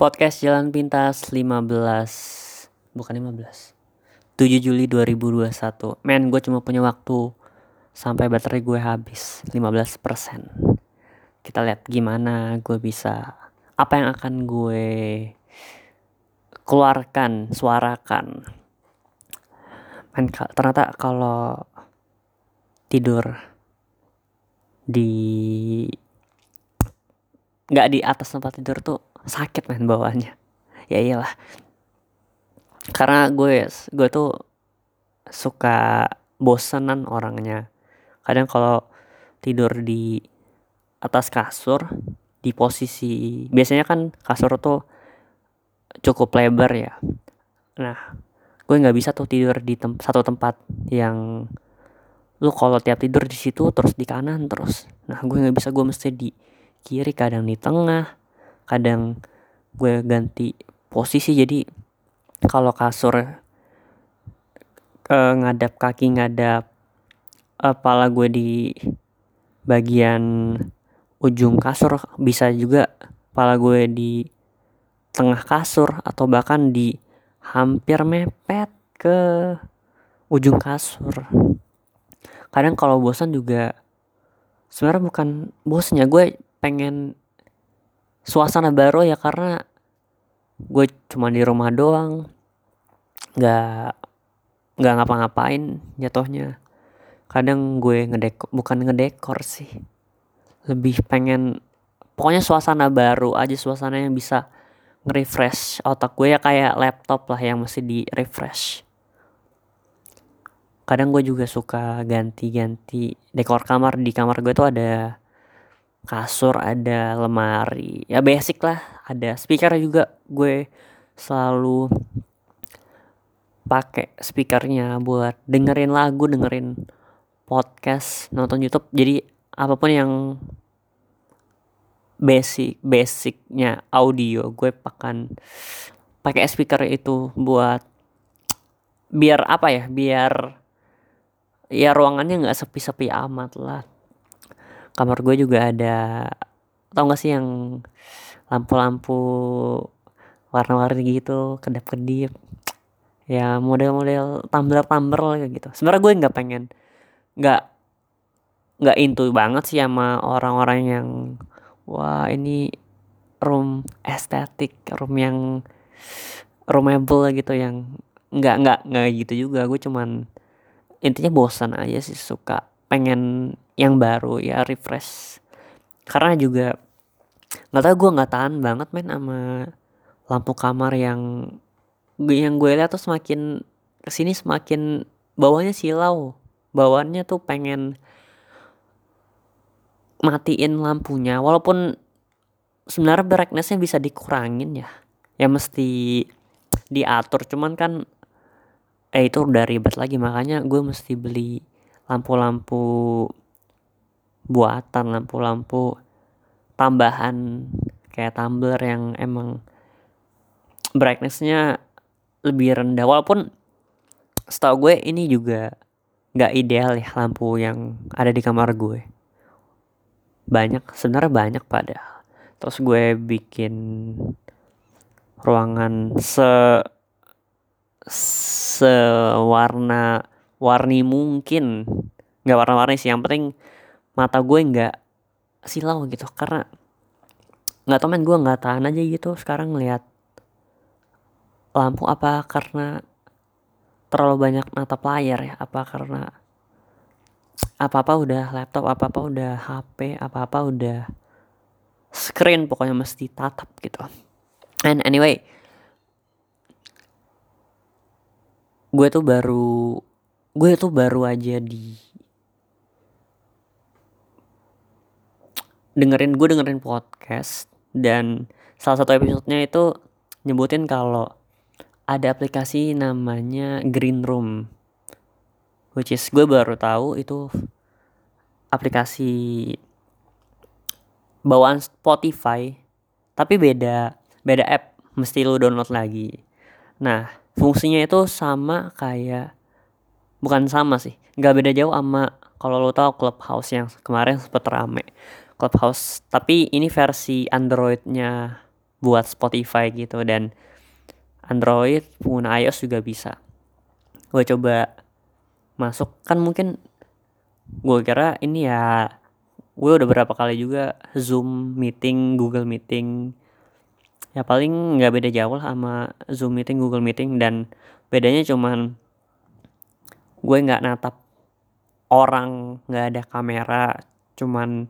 Podcast Jalan Pintas 15 Bukan 15 7 Juli 2021 Men gue cuma punya waktu. Sampai baterai gue habis 15% Kita lihat gimana gue bisa Apa yang akan gue Keluarkan Suarakan. Men ternyata kalau Tidur Di nggak di atas tempat tidur tuh sakit main bawaannya ya iyalah. Karena gue gue tuh suka bosenan orangnya. Kadang kalau tidur di atas kasur di posisi biasanya kan kasur tuh cukup lebar ya. Nah gue nggak bisa tuh tidur di tem satu tempat yang lu kalau tiap tidur di situ terus di kanan terus. Nah gue nggak bisa gue mesti di kiri kadang di tengah kadang gue ganti posisi. Jadi kalau kasur uh, ngadap kaki ngadap kepala gue di bagian ujung kasur bisa juga kepala gue di tengah kasur atau bahkan di hampir mepet ke ujung kasur. Kadang kalau bosan juga sebenarnya bukan bosnya gue pengen suasana baru ya karena gue cuma di rumah doang. Nggak nggak ngapa-ngapain jatuhnya. Kadang gue ngedekor bukan ngedekor sih. Lebih pengen pokoknya suasana baru aja suasana yang bisa nge-refresh otak gue ya kayak laptop lah yang mesti di refresh kadang gue juga suka ganti-ganti dekor kamar. Di kamar gue tuh ada kasur ada lemari. Ya basic lah. Ada speaker juga. Gue selalu pakai speakernya buat dengerin lagu dengerin podcast nonton YouTube. Jadi apa pun yang basic basicnya audio gue pakan pakai speaker itu buat biar apa ya? Biar ya ruangannya nggak sepi-sepi amat lah kamar gue juga ada tau gak sih yang lampu-lampu warna-warni gitu kedap-kedip. Ya model-model tumbler-tumbler gitu. Sebenarnya gue nggak pengen nggak nggak into banget sih sama orang-orang yang wah ini room estetik room yang roomable gitu yang nggak nggak nggak gitu juga. Gue cuman intinya bosan aja sih suka pengen yang baru ya refresh. Karena juga nggak tahu gue nggak tahan banget main sama lampu kamar yang yang gue lihat tuh semakin ke sini semakin bawahnya silau. Bawaannya tuh pengen matiin lampunya walaupun sebenarnya brightnessnya bisa dikurangin ya. Ya mesti diatur. Cuman kan eh itu udah ribet lagi. Makanya gue mesti beli lampu-lampu buatan lampu-lampu tambahan kayak tumbler yang emang brightnessnya lebih rendah. Walaupun setahu gue ini juga nggak ideal ya lampu yang ada di kamar gue. Banyak sebenarnya banyak pada terus gue bikin ruangan se sewarna warni mungkin. Nggak warna-warni sih yang penting mata gue nggak silau gitu. Karena nggak tau men gue nggak tahan aja gitu sekarang ngeliat lampu. Apa karena terlalu banyak mata layar ya? Apa karena apa-apa udah laptop apa-apa udah HP apa-apa udah screen pokoknya mesti tatap gitu. And anyway gue tuh baru gue tuh baru aja di dengerin gue dengerin podcast dan salah satu episodenya itu nyebutin kalau ada aplikasi namanya Green Room which is gue baru tahu itu aplikasi bawaan Spotify tapi beda beda app mesti lu download lagi. Nah fungsinya itu sama kayak bukan sama sih nggak beda jauh sama kalau lo tau Clubhouse yang kemarin sempet rame Clubhouse tapi ini versi Androidnya buat Spotify gitu dan Android pengguna iOS juga bisa. Gue coba masuk kan mungkin gue kira ini ya gue udah berapa kali juga zoom meeting Google meeting. Ya paling nggak beda jauh lah sama zoom meeting Google meeting dan bedanya cuman gue nggak natap orang nggak ada kamera cuman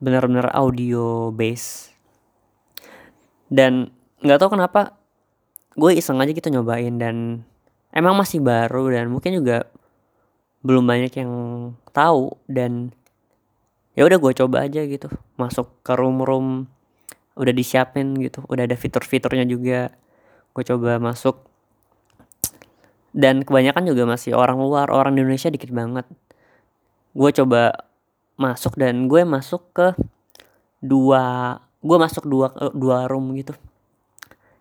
bener-bener audio base. Dan nggak tahu kenapa gue iseng aja gitu nyobain dan emang masih baru dan mungkin juga belum banyak yang tahu dan ya udah gue coba aja gitu. Masuk ke room-room udah disiapin gitu udah ada fitur-fiturnya juga. Gue coba masuk. Dan kebanyakan juga masih orang luar orang Indonesia dikit banget. Gue coba masuk dan gue masuk ke dua gue masuk dua dua room gitu.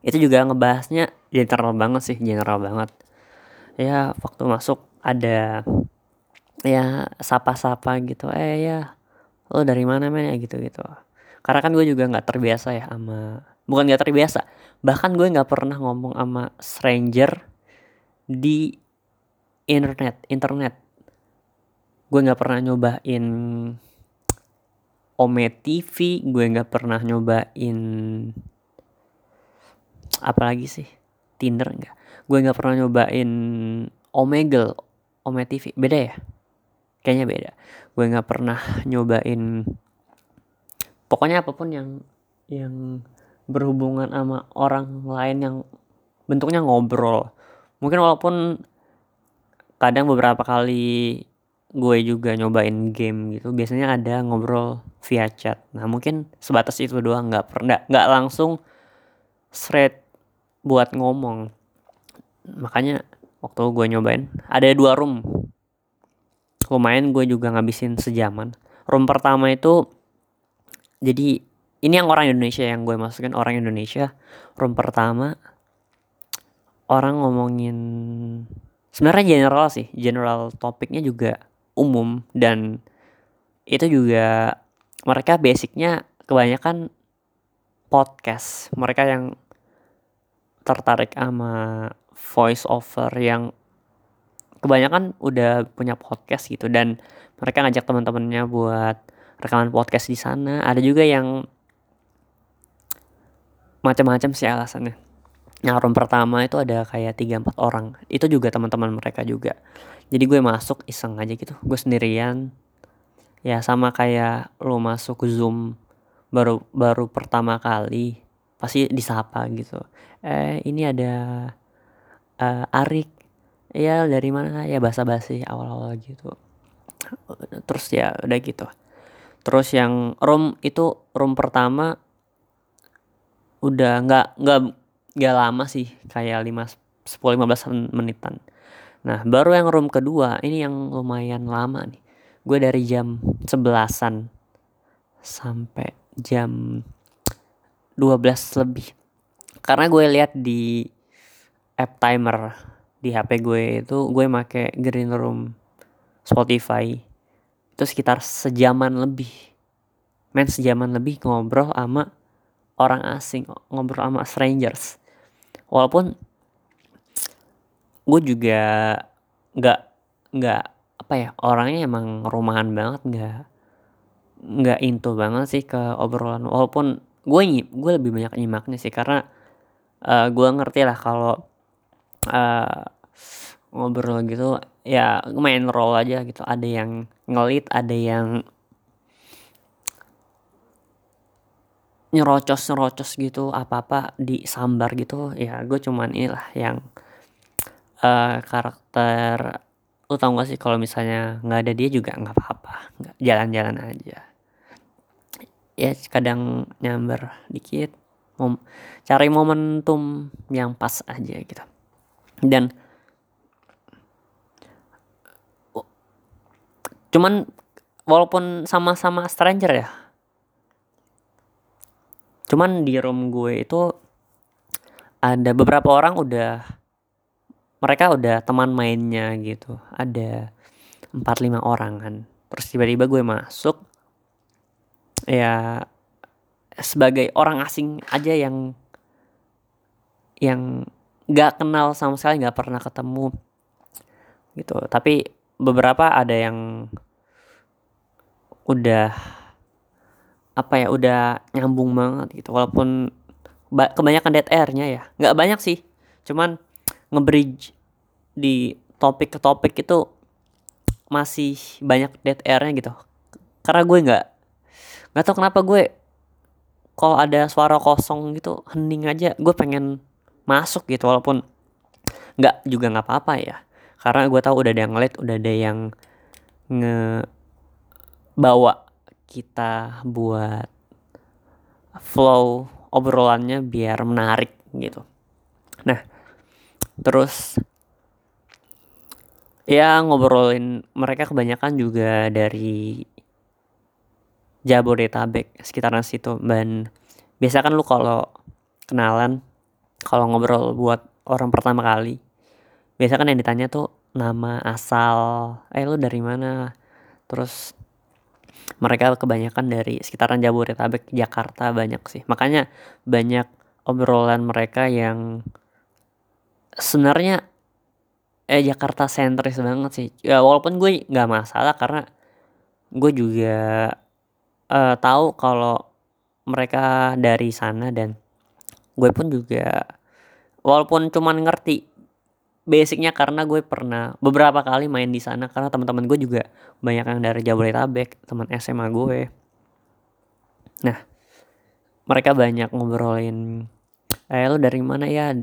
Itu juga ngebahasnya general banget sih general banget. Ya waktu masuk ada ya sapa-sapa gitu. Eh ya lo dari mana men? Ya gitu gitu karena kan gue juga nggak terbiasa ya sama bukan nggak terbiasa bahkan gue nggak pernah ngomong sama stranger di internet internet gue nggak pernah nyobain Ome TV gue nggak pernah nyobain apalagi sih? Tinder nggak. Gue nggak pernah nyobain Omegle Ome TV beda ya? Kayaknya beda. Gue nggak pernah nyobain pokoknya apa pun yang yang berhubungan sama orang lain yang bentuknya ngobrol. Mungkin walaupun kadang beberapa kali gue juga nyobain game gitu biasanya ada ngobrol via chat. Nah mungkin sebatas itu doang nggak pernah nggak langsung straight buat ngomong. Makanya waktu gue nyobain ada dua room. Lumayan gue juga ngabisin sejaman. Room pertama itu jadi ini yang orang Indonesia yang gue masukin orang Indonesia. Room pertama orang ngomongin sebenarnya general sih general topiknya juga umum dan itu juga mereka basicnya kebanyakan podcast. Mereka yang tertarik sama voice over yang kebanyakan udah punya podcast gitu dan mereka ngajak teman-temannya buat rekaman podcast di sana. Ada juga yang macam-macam sih alasannya. Nah room pertama itu ada kayak tiga empat orang. Itu juga teman-teman mereka juga jadi gue masuk iseng aja gitu. Gue sendirian. Ya sama kayak lo masuk zoom baru baru pertama kali pasti disapa gitu. Eh ini ada uh, Arik. Ya dari mana? Ya bahasa basi awal-awal gitu. Terus ya udah gitu. Terus yang room itu room pertama udah nggak nggak nggak lama sih kayak lima sepuluh lima belas menitan nah baru yang room kedua ini yang lumayan lama nih. Gue dari jam sebelasan sampai jam 12 lebih. Karena gue lihat di app timer di HP gue itu gue make green room Spotify itu sekitar sejaman lebih. Main sejaman lebih ngobrol sama orang asing ngobrol sama strangers. Walaupun gue juga nggak nggak apa ya orangnya emang rumahan banget nggak nggak into banget sih ke obrolan. Walaupun gue gue lebih banyak nyimaknya sih karena uh, gue ngerti lah kalau uh, ngobrol gitu ya main role aja gitu. Ada yang ngelit ada yang nyerocos nyerocos gitu apa apa di sambar gitu. Ya gue cuman inilah yang uh, karakter lu tau gak sih kalau misalnya nggak ada dia juga nggak apa-apa. Jalan-jalan aja. Ya kadang nyamber dikit mom cari momentum yang pas aja gitu. Dan cuman walaupun sama-sama stranger ya cuman di room gue itu ada beberapa orang udah mereka udah teman mainnya gitu. Ada empat lima orang kan terus tiba-tiba gue masuk ya sebagai orang asing aja yang yang nggak kenal sama sekali nggak pernah ketemu gitu. Tapi beberapa ada yang udah apa ya udah nyambung banget gitu. Walaupun kebanyakan dead airnya ya. Nggak banyak sih. Cuman ngebridge di topik ke topik itu masih banyak dead airnya gitu karena gue nggak nggak tau kenapa gue kalau ada suara kosong gitu hening aja gue pengen masuk gitu walaupun nggak juga nggak apa-apa ya karena gue tahu udah ada yang ngeliat udah ada yang nge bawa kita buat flow obrolannya biar menarik gitu. Nah, terus ya ngobrolin mereka kebanyakan juga dari Jabodetabek sekitaran situ. Dan biasa kan lu kalau kenalan kalau ngobrol buat orang pertama kali biasa kan yang ditanya tuh nama asal eh lu dari mana? Terus mereka kebanyakan dari sekitaran Jabodetabek Jakarta banyak sih. Makanya banyak obrolan mereka yang sebenarnya eh Jakarta sentris banget sih. Ya walaupun gue nggak masalah karena gue juga uh, tahu kalau mereka dari sana dan gue pun juga walaupun cuman ngerti basicnya karena gue pernah beberapa kali main di sana karena teman-teman gue juga banyak yang dari Jabodetabek teman SMA gue. Nah mereka banyak ngobrolin eh lo dari mana ya?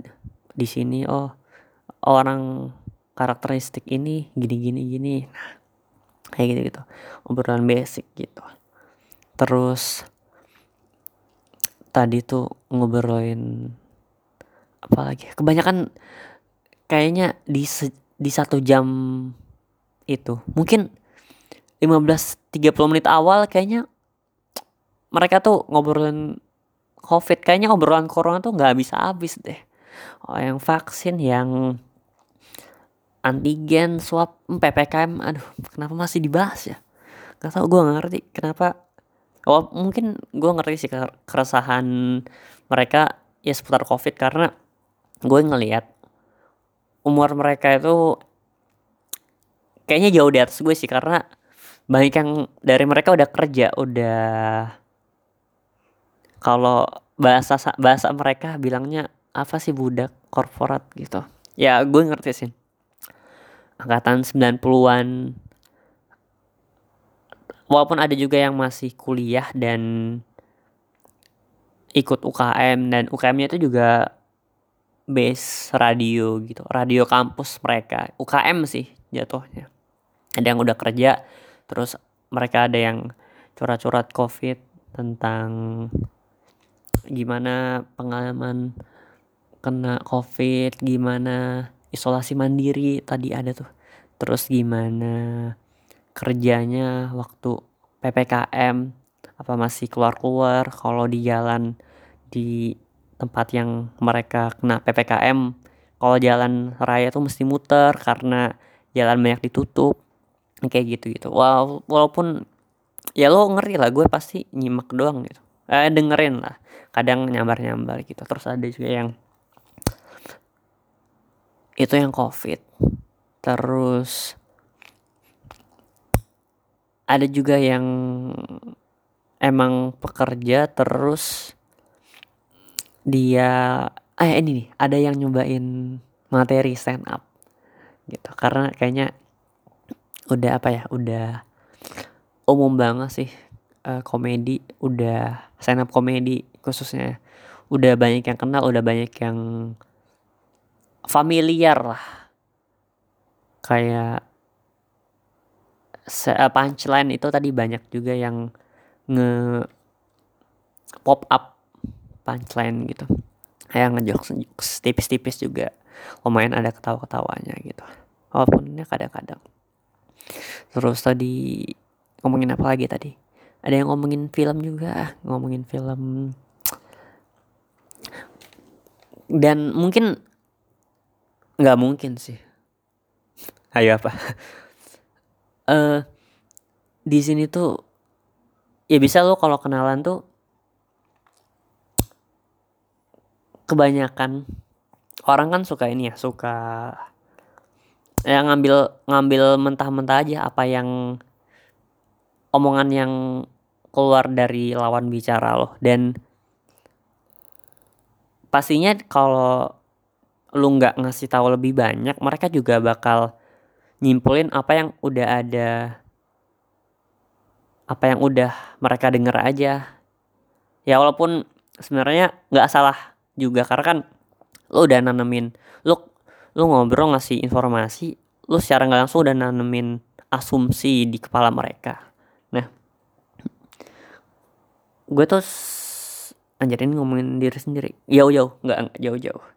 Di sini oh orang karakteristik ini gini gini gini. Nah kayak gitu gitu obrolan basic gitu. Terus tadi tuh ngobrolin apa lagi? Kebanyakan kayaknya di di satu jam itu. Mungkin 15-30 menit awal kayaknya mereka tuh ngobrolin covid. Kayaknya obrolan corona tuh nggak bisa habis deh. Oh yang vaksin yang antigen swab ppkm aduh kenapa masih dibahas ya? Gak tau gue ngerti kenapa. Oh mungkin gue ngerti sih keresahan mereka ya seputar covid karena gue ngelihat umur mereka itu kayaknya jauh di atas gue sih karena banyak yang dari mereka udah kerja udah kalau bahasa bahasa mereka bilangnya apa sih budak korporat gitu. Ya gue ngerti sih angkatan 90-an walaupun ada juga yang masih kuliah dan ikut UKM dan UKM-nya itu juga base radio gitu radio kampus mereka. UKM sih jatuhnya. Ada yang udah kerja terus mereka ada yang curhat-curhat covid tentang gimana pengalaman kena covid gimana isolasi mandiri tadi ada tuh. Terus gimana kerjanya waktu ppkm apa masih keluar-keluar? Kalau di jalan di tempat yang mereka kena PPKM kalau jalan raya tuh mesti muter karena jalan banyak ditutup kayak gitu gitu wow, walaupun ya lo ngerti lah gue pasti nyimak doang gitu. Eh, dengerin lah kadang nyambar nyambar gitu. Terus ada juga yang itu yang covid. Terus ada juga yang emang pekerja terus dia eh ini nih ada yang nyobain materi stand up gitu. Karena kayaknya udah apa ya udah umum banget sih uh, komedi. Udah stand up komedi khususnya. Udah banyak yang kenal udah banyak yang familiar lah. Kayak eh, punchline itu tadi banyak juga yang nge pop up punchline gitu. Kayak ngejokes tipis-tipis juga. Lumayan ada ketawa-ketawanya gitu. Walaupun ya kadang-kadang. Terus tadi ngomongin apa lagi tadi? Ada yang ngomongin film juga. Ngomongin film. Dan mungkin nggak mungkin sih. Ayo apa? Eh uh, di sini tuh ya bisa lo kalau kenalan tuh kebanyakan orang kan suka ini ya suka ya ngambil ngambil mentah-mentah aja apa yang omongan yang keluar dari lawan bicara loh dan pastinya kalau lu nggak ngasih tahu lebih banyak mereka juga bakal nyimpulin apa yang udah ada apa yang udah mereka denger aja. Ya walaupun sebenarnya nggak salah juga karena kan lu udah nanemin lu lu ngobrol ngasih informasi lu secara nggak langsung udah nanemin asumsi di kepala mereka. Nah gue tuh anjarin ngomongin diri sendiri. Jauh-jauh nggak jauh-jauh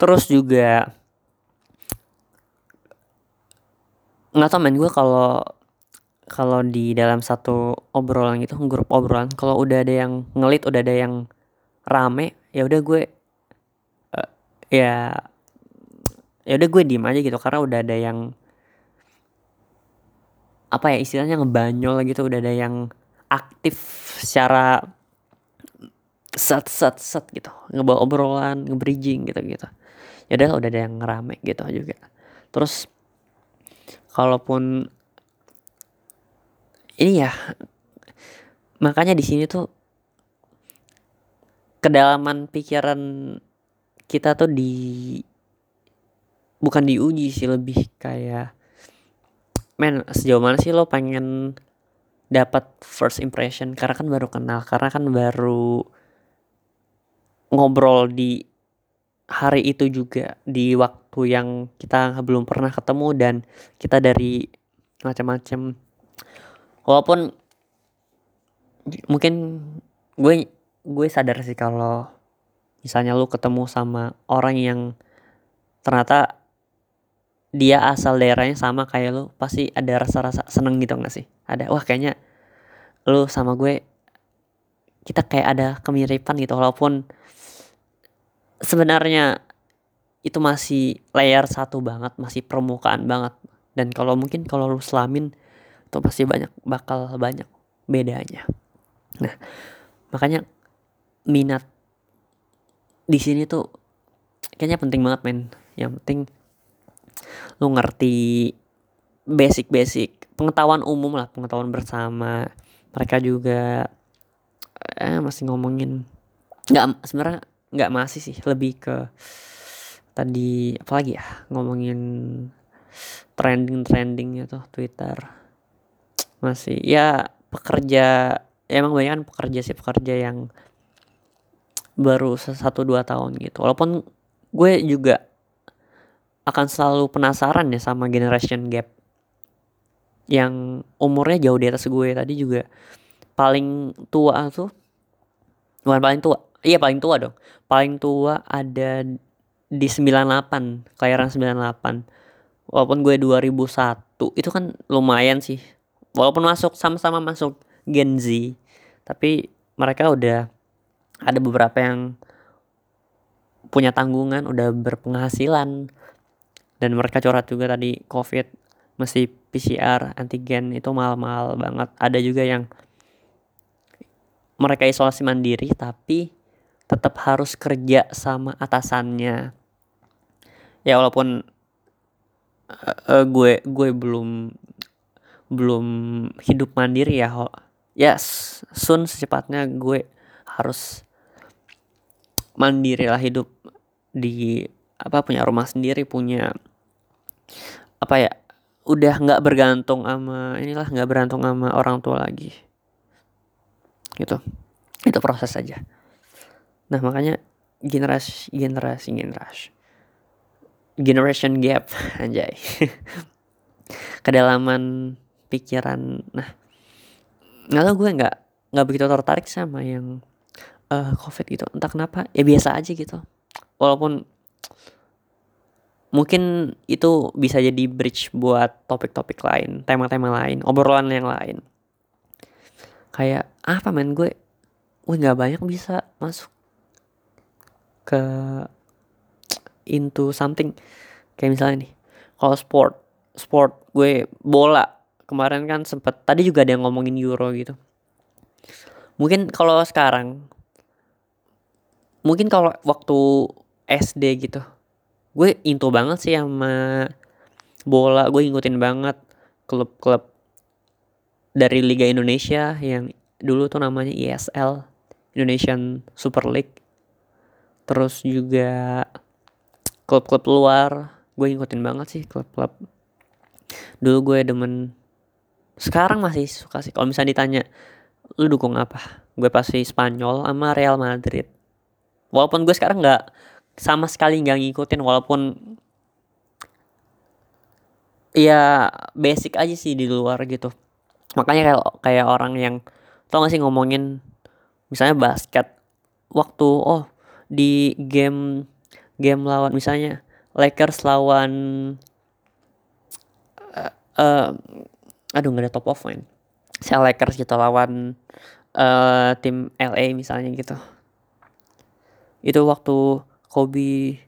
terus juga nggak tau men gue kalau kalau di dalam satu obrolan gitu grup obrolan kalau udah ada yang ngelit udah ada yang rame ya udah gue uh, ya ya udah gue diem aja gitu karena udah ada yang apa ya istilahnya ngebanyol gitu udah ada yang aktif secara set set set gitu ngebawa obrolan ngebridging gitu gitu ya udah udah ada yang ngerame gitu juga. Terus kalaupun ini ya makanya di sini tuh kedalaman pikiran kita tuh di bukan diuji sih lebih kayak men sejauh mana sih lo pengen dapat first impression? Karena kan baru kenal karena kan baru ngobrol di hari itu juga di waktu yang kita belum pernah ketemu dan kita dari macam-macam. Walaupun mungkin gue gue sadar sih kalau misalnya lu ketemu sama orang yang ternyata dia asal daerahnya sama kayak lu pasti ada rasa-rasa seneng gitu gak sih? Ada wah kayaknya lu sama gue kita kayak ada kemiripan gitu. Walaupun sebenarnya itu masih layer satu banget masih permukaan banget. Dan kalau mungkin kalau lu selamin itu pasti banyak bakal banyak bedanya. Nah makanya minat di sini tuh kayaknya penting banget men. Yang penting lu ngerti basic-basic pengetahuan umum lah pengetahuan bersama. Mereka juga eh masih ngomongin nggak sebenarnya nggak masih sih. Lebih ke tadi apa lagi ya? Ngomongin trending trending itu Twitter. Masih ya pekerja ya emang banyak kan pekerja sih pekerja yang baru satu dua tahun gitu. Walaupun gue juga akan selalu penasaran ya sama generation gap yang umurnya jauh di atas gue. Tadi juga paling tua tuh bukan paling tua iya paling tua dong. Paling tua ada di 98 kelahiran 98 walaupun gue 2001 itu kan lumayan sih. Walaupun masuk sama-sama masuk Gen Z tapi mereka udah ada beberapa yang punya tanggungan udah berpenghasilan. Dan mereka curhat juga tadi covid mesti PCR antigen itu mahal-mahal banget. Ada juga yang mereka isolasi mandiri tapi tetap harus kerja sama atasannya. Ya walaupun uh, gue gue belum belum hidup mandiri ya ya sun secepatnya gue harus mandiri lah hidup di apa punya rumah sendiri punya apa ya udah nggak bergantung sama inilah nggak bergantung sama orang tua lagi. Gitu. Itu proses aja Nah makanya generasi generasi generasi generation gap anjay. Kedalaman pikiran nah nggak tau gue nggak nggak begitu tertarik sama yang uh, covid gitu. Entah kenapa ya biasa aja gitu. Walaupun mungkin itu bisa jadi bridge buat topik-topik lain tema-tema lain obrolan yang lain. Kayak apa men? Gue gue nggak banyak bisa masuk ke into something. Kayak misalnya nih kalau sport sport gue bola. Kemarin kan sempet tadi juga ada yang ngomongin Euro gitu. Mungkin kalau sekarang mungkin kalau waktu SD gitu gue into banget sih sama bola. Gue ngikutin banget klub-klub dari Liga Indonesia yang dulu tuh namanya ISL Indonesian Super League terus juga klub-klub luar. Gue ngikutin banget sih klub-klub. Dulu gue demen sekarang masih suka sih. Kalau misalnya ditanya lu dukung apa? Gue pasti Spanyol sama Real Madrid. Walaupun gue sekarang nggak sama sekali nggak ngikutin walaupun ya basic aja sih di luar gitu. Makanya kayak kayak orang yang tau gak sih ngomongin misalnya basket waktu oh di game game lawan misalnya Lakers lawan uh, uh, aduh nggak ada top of mind. Si Lakers gitu lawan uh, tim LA misalnya gitu. Itu waktu Kobe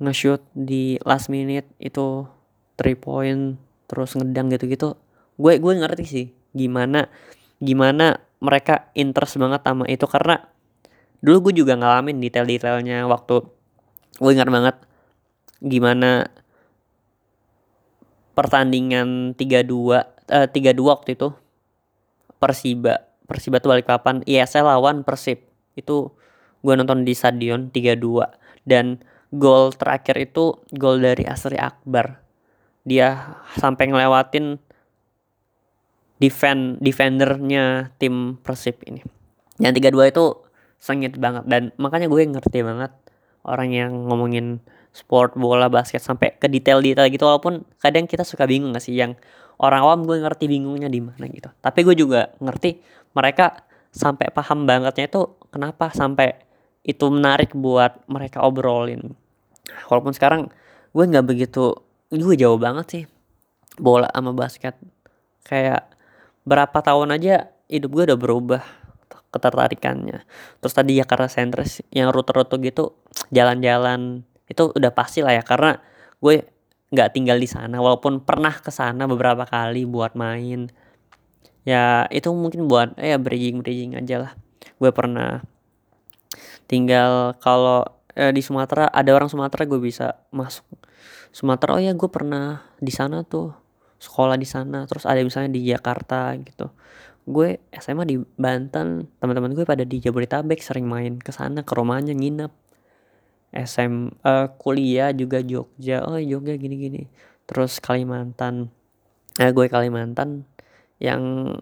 nge-shoot di last minute itu three point terus ngedang gitu-gitu. Gue gue ngerti sih gimana gimana mereka interest banget sama itu. Karena dulu gue juga ngalamin detail-detailnya waktu gue ingat banget gimana pertandingan 3-2 eh, 3-2 waktu itu. Persiba Persiba tuh balik papan ISL lawan Persib. Itu gue nonton di stadion 3-2 dan gol terakhir itu gol dari Asri Akbar. Dia sampai ngelewatin defend defendernya tim Persib ini. Yang 3-2 itu sengit banget. Dan makanya gue ngerti banget orang yang ngomongin sport bola basket sampai ke detail-detail gitu. Walaupun kadang kita suka bingung gak sih yang orang awam gue ngerti bingungnya di mana gitu. Tapi gue juga ngerti mereka sampai paham bangetnya itu kenapa sampai itu menarik buat mereka obrolin. Walaupun sekarang gue nggak begitu gue jauh banget sih bola sama basket. Kayak berapa tahun aja hidup gue udah berubah ketertarikannya. Terus tadi ya karena sentris yang rute-rute gitu jalan-jalan itu udah pasti lah ya. Karena gue nggak tinggal di sana walaupun pernah ke sana beberapa kali buat main. Ya itu mungkin buat eh, ya bridging bridging aja lah. Gue pernah tinggal kalau eh, di Sumatera ada orang Sumatera gue bisa masuk. Sumatera oh ya gue pernah di sana tuh sekolah di sana. Terus ada misalnya di Jakarta gitu gue SMA di Banten. Teman-teman gue pada di Jabodetabek sering main ke sana ke rumahnya nginep. SM uh, eh, kuliah juga Jogja. Oh Jogja gini-gini. Terus Kalimantan. Nah gue Kalimantan yang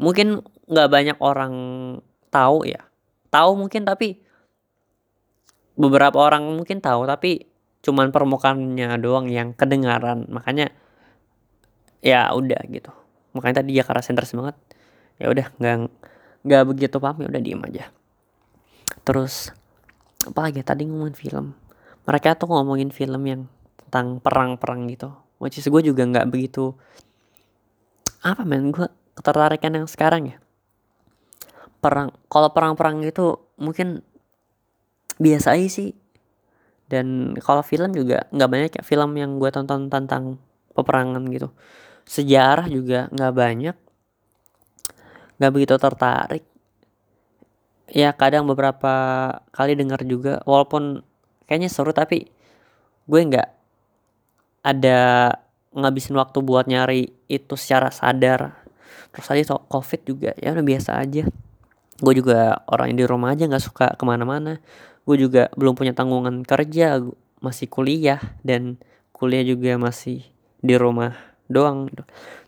mungkin nggak banyak orang tahu ya. Tahu mungkin tapi beberapa orang mungkin tahu tapi cuman permukaannya doang yang kedengaran. Makanya ya udah gitu. Makanya tadi Jakarta Center semangat ya udah nggak nggak begitu paham ya udah diem aja. Terus apa lagi tadi ngomongin film. Mereka tuh ngomongin film yang tentang perang-perang gitu. Which is gue juga nggak begitu apa men gue ketertarikan yang sekarang ya. Perang kalau perang-perang gitu mungkin biasa aja sih dan kalau film juga nggak banyak ya film yang gue tonton tentang peperangan gitu. Sejarah juga nggak banyak nggak begitu tertarik. Ya kadang beberapa kali dengar juga walaupun kayaknya seru tapi gue nggak ada ngabisin waktu buat nyari itu secara sadar. Terus tadi soal covid juga ya udah biasa aja. Gue juga orang yang di rumah aja nggak suka ke mana-mana. Gue juga belum punya tanggungan kerja masih kuliah dan kuliah juga masih di rumah doang gitu.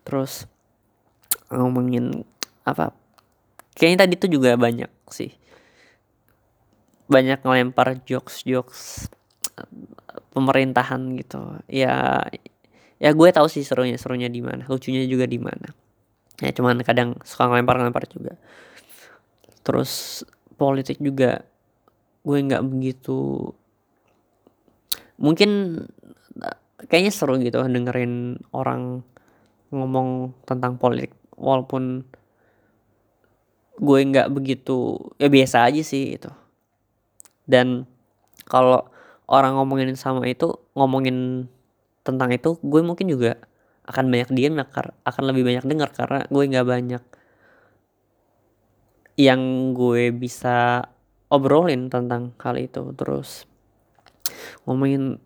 terus ngomongin apa? Kayaknya tadi tuh juga banyak sih. Banyak ngelempar jokes jokes pemerintahan gitu. Ya ya gue tahu sih serunya serunya di mana lucunya juga di mana. Ya cuman kadang suka ngelempar ngelempar juga. Terus politik juga gue nggak begitu mungkin kayaknya seru gitu dengerin orang ngomong tentang politik walaupun gue nggak begitu ya biasa aja sih itu dan kalau orang ngomongin sama itu ngomongin tentang itu gue mungkin juga akan banyak diam akan lebih banyak dengar karena gue nggak banyak yang gue bisa obrolin tentang hal itu. Terus ngomongin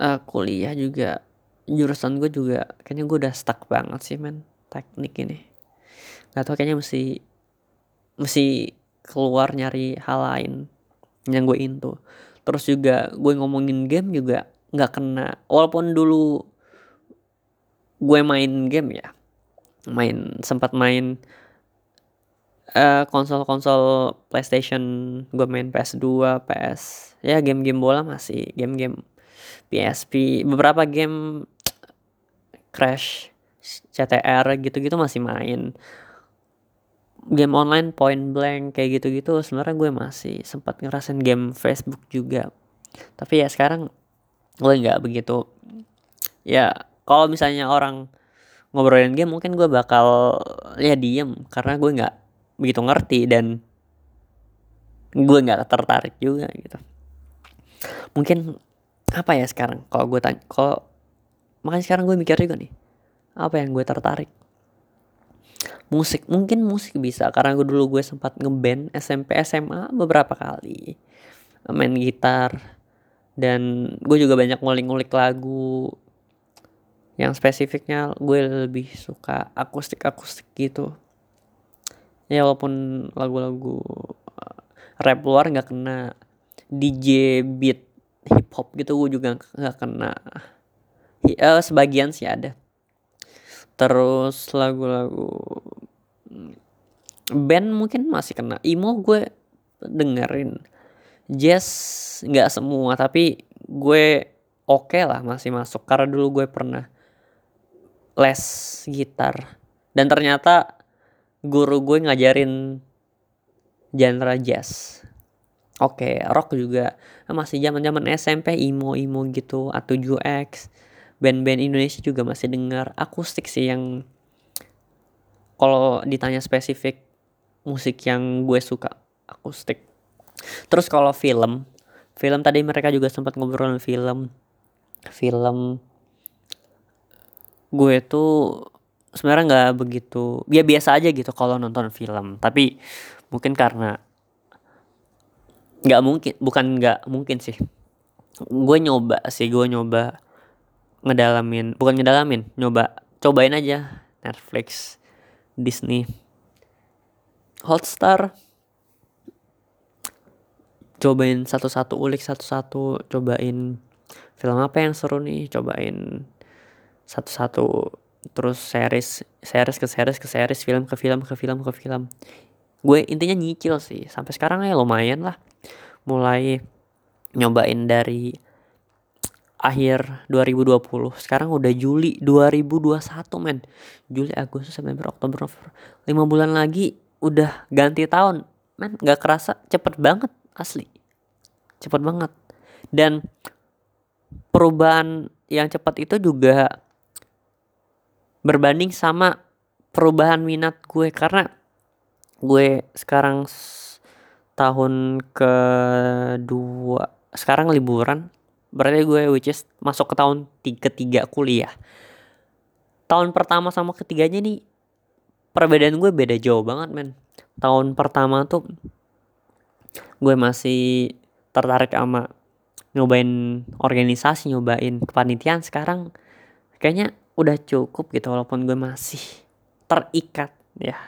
uh, kuliah juga jurusan gue juga kayaknya gue udah stuck banget sih men teknik ini. Nggak tau kayaknya mesti mesti keluar nyari hal lain yang gue into. Terus juga gue ngomongin game juga nggak kena. Walaupun dulu gue main game ya main sempat main uh, konsol-konsol PlayStation gue main PS2 PS ya game-game bola masih game-game PSP beberapa game Crash CTR gitu-gitu masih main game online point blank kayak gitu-gitu sebenarnya gue masih sempat ngerasain game Facebook juga. Tapi ya sekarang gue nggak begitu. Ya kalau misalnya orang ngobrolin game mungkin gue bakal ya diem. Karena gue nggak begitu ngerti dan gue nggak tertarik juga gitu. Mungkin apa ya sekarang? Kalau gue tanya kalau makanya sekarang gue mikir juga nih apa yang gue tertarik musik mungkin musik bisa. Karena gue dulu gue sempat ngeband SMP SMA beberapa kali. Main gitar. Dan gue juga banyak ngulik-ngulik lagu. Yang spesifiknya gue lebih suka akustik akustik gitu. Ya walaupun lagu-lagu uh, rap luar nggak kena. DJ beat hip hop gitu gue juga nggak kena. Uh, sebagian sih ada. Terus lagu-lagu band mungkin masih kena. Emo gue dengerin. Jazz nggak semua tapi gue oke okay lah masih masuk. Karena dulu gue pernah les gitar. Dan ternyata guru gue ngajarin genre jazz. Oke okay, rock juga. Masih zaman zaman SMP emo emo gitu. Atau 7X band-band Indonesia juga masih dengar akustik sih yang kalau ditanya spesifik musik yang gue suka akustik terus kalau film film tadi mereka juga sempat ngobrol film. Film gue tuh sebenarnya nggak begitu ya biasa aja gitu kalau nonton film. Tapi mungkin karena nggak mungkin bukan nggak mungkin sih. Gue nyoba sih gue nyoba ngedalamin bukan ngedalamin nyoba cobain aja Netflix Disney. Hotstar. Cobain satu-satu ulik satu-satu. Cobain film apa yang seru nih? Cobain satu-satu. Terus series series ke series ke series film ke film ke film ke film. Gue intinya nyicil sih. Sampai sekarang ya lumayan lah. Mulai nyobain dari akhir 2020 sekarang udah Juli 2021 men. Juli Agustus September Oktober November. 5 bulan lagi udah ganti tahun. Men nggak kerasa cepet banget asli. Cepet banget. Dan perubahan yang cepat itu juga berbanding sama perubahan minat gue. Karena gue sekarang tahun kedua sekarang liburan berarti gue which is masuk ke tahun ketiga kuliah. Tahun pertama sama ketiganya nih perbedaan gue beda jauh banget men. Tahun pertama tuh gue masih tertarik sama nyobain organisasi nyobain kepanitiaan. Sekarang kayaknya udah cukup gitu walaupun gue masih terikat ya.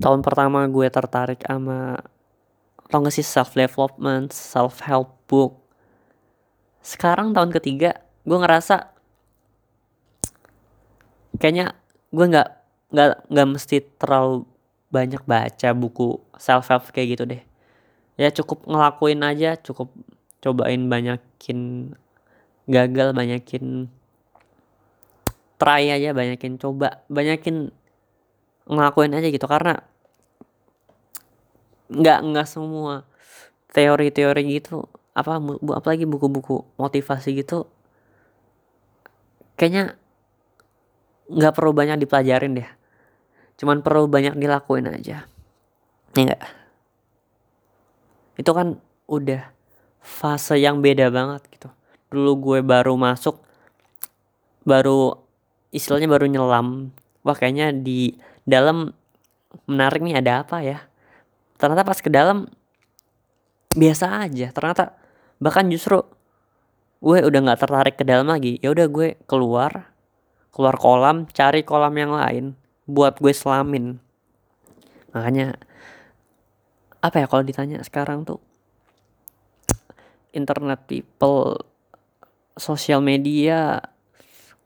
Tahun pertama gue tertarik sama tau gak sih self development self help book sekarang tahun ketiga gue ngerasa kayaknya gue nggak nggak nggak mesti terlalu banyak baca buku self help kayak gitu deh. Ya cukup ngelakuin aja cukup cobain banyakin gagal banyakin try aja banyakin coba banyakin ngelakuin aja gitu. Karena nggak nggak semua teori-teori gitu apa bu, apalagi buku-buku motivasi gitu kayaknya nggak perlu banyak dipelajarin deh. Cuman perlu banyak dilakuin aja. Ya enggak itu kan udah fase yang beda banget gitu. Dulu gue baru masuk baru istilahnya baru nyelam. Wah kayaknya di dalam menarik nih ada apa ya? Ternyata pas ke dalam biasa aja. Ternyata bahkan justru gue udah nggak tertarik ke dalam lagi. Ya udah gue keluar keluar kolam cari kolam yang lain buat gue selamin. Makanya apa ya kalau ditanya sekarang tuh internet people sosial media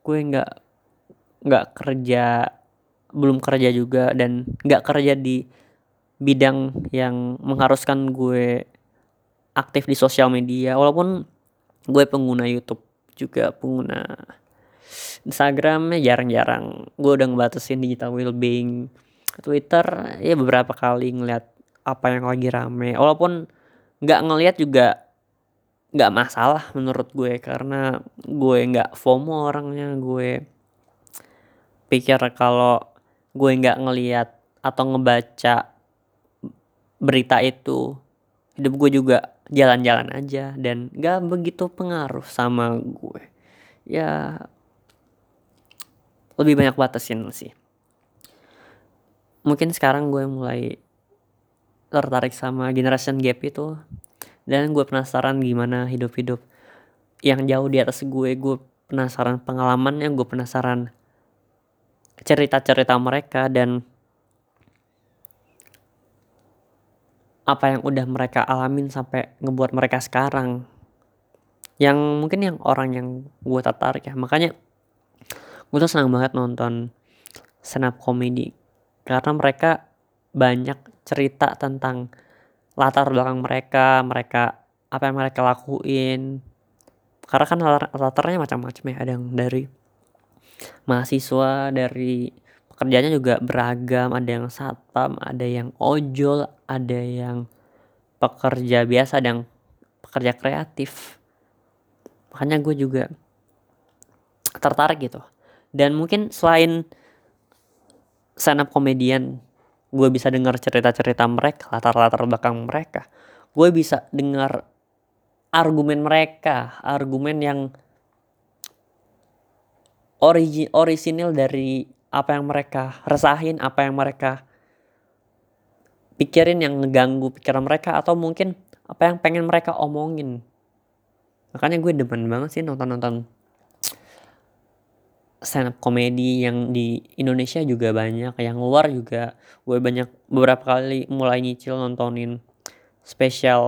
gue nggak nggak kerja belum kerja juga dan nggak kerja di bidang yang mengharuskan gue aktif di sosial media walaupun gue pengguna YouTube juga pengguna Instagramnya jarang-jarang. Gue udah ngebatasin digital well-being Twitter ya beberapa kali ngeliat apa yang lagi rame. Walaupun nggak ngeliat juga nggak masalah menurut gue karena gue nggak FOMO orangnya. Gue pikir kalau gue nggak ngeliat atau ngebaca berita itu hidup gue juga jalan-jalan aja dan gak begitu pengaruh sama gue. Ya lebih banyak batasin sih. Mungkin sekarang gue mulai tertarik sama generation gap itu dan gue penasaran gimana hidup-hidup yang jauh di atas gue. Gue penasaran pengalamannya gue penasaran cerita-cerita mereka dan apa yang udah mereka alamin sampai ngebuat mereka sekarang. Yang mungkin yang orang yang gue tertarik ya. Makanya gue tuh senang banget nonton stand up comedy. Karena mereka banyak cerita tentang latar belakang mereka mereka apa yang mereka lakuin. Karena kan latarnya macam-macam ya. Ada yang dari mahasiswa dari pekerjaannya juga beragam. Ada yang satpam ada yang ojol ada yang pekerja biasa ada yang pekerja kreatif. Makanya gue juga tertarik gitu. Dan mungkin selain stand up komedian gue bisa dengar cerita-cerita mereka latar-latar belakang mereka. Gue bisa dengar argumen mereka argumen yang origin orisinil dari apa yang mereka resahin apa yang mereka pikirin yang ngeganggu pikiran mereka atau mungkin apa yang pengen mereka omongin. Makanya gue demen banget sih nonton-nonton stand up comedy yang di Indonesia juga banyak yang luar juga. Gue banyak beberapa kali mulai nyicil nontonin spesial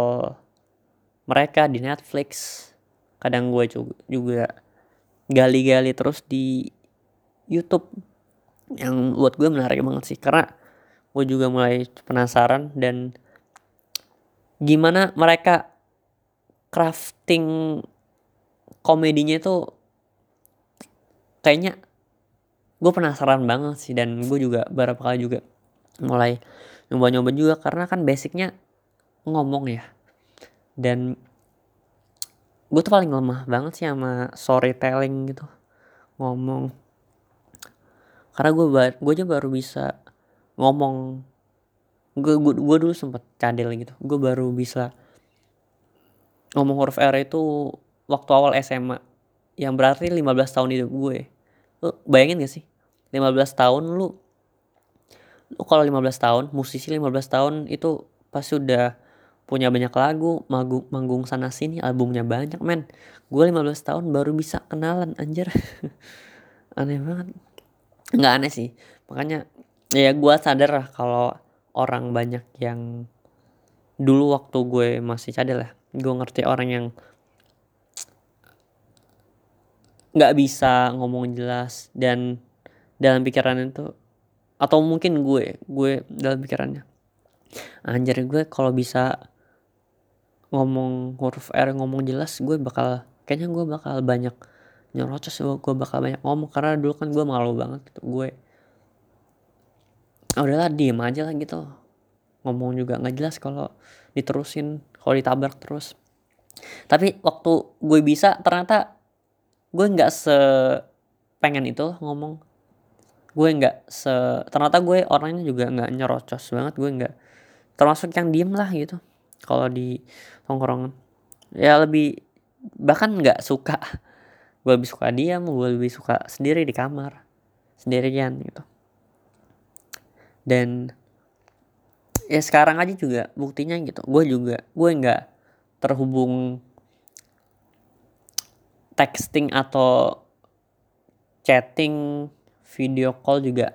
mereka di Netflix. Kadang gue juga gali-gali terus di YouTube yang buat gue menarik banget sih. Karena gue juga mulai penasaran dan gimana mereka crafting komedinya itu kayaknya gue penasaran banget sih. Dan gue juga beberapa kali juga mulai nyoba-nyoba juga karena kan basicnya ngomong ya. Dan gue tuh paling lemah banget sih sama storytelling gitu. Ngomong karena gue gue aja baru bisa ngomong. Gue gue, dulu sempet cadel gitu. Gue baru bisa ngomong huruf R itu waktu awal SMA yang berarti 15 tahun hidup gue. Lu bayangin gak sih? 15 tahun lu lu kalau 15 tahun musisi 15 tahun itu pasti udah punya banyak lagu manggung, manggung sana sini albumnya banyak men. Gue 15 tahun baru bisa kenalan anjir. Aneh banget nggak aneh sih. Makanya ya gue sadar lah kalau orang banyak yang dulu waktu gue masih cadel lah gue ngerti orang yang nggak bisa ngomong jelas dan dalam pikiran itu atau mungkin gue gue dalam pikirannya anjir gue kalau bisa ngomong huruf R ngomong jelas gue bakal kayaknya gue bakal banyak nyerocos gue bakal banyak ngomong karena dulu kan gue malu banget gitu gue oh, udahlah diem aja lah gitu. Ngomong juga nggak jelas kalau diterusin kalau ditabrak terus. Tapi waktu gue bisa ternyata gue nggak se pengen itu ngomong. Gue nggak se ternyata gue orangnya juga nggak nyerocos banget gue nggak termasuk yang diem lah gitu kalau di tongkrongan. Ya lebih bahkan nggak suka gue lebih suka diam gue lebih suka sendiri di kamar. Sendirian gitu. Dan ya sekarang aja juga buktinya gitu. Gue juga gue nggak terhubung texting atau chatting video call juga.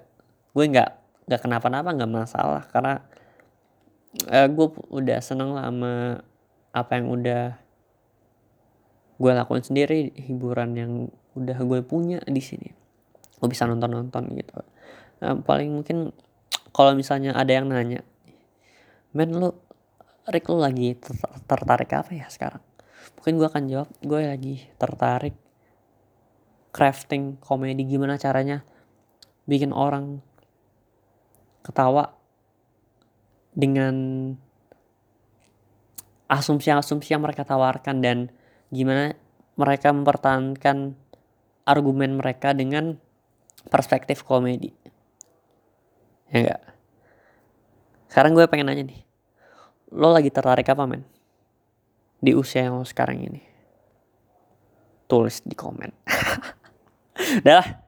Gue nggak nggak kenapa-napa nggak masalah. Karena uh, gue udah seneng lah sama apa yang udah gue lakuin sendiri hiburan yang udah gue punya di sini. Gue bisa nonton nonton gitu. Nah, paling mungkin kalau misalnya ada yang nanya men lu Rick lu lagi tertarik apa ya sekarang? Mungkin gue akan jawab gue lagi tertarik crafting komedi. Gimana caranya bikin orang ketawa dengan asumsi-asumsi yang mereka tawarkan dan gimana mereka mempertahankan argumen mereka dengan perspektif komedi. Ya enggak? Sekarang gue pengen nanya nih. Lo lagi tertarik apa men? Di usia yang lo sekarang ini. Tulis di komen. Dah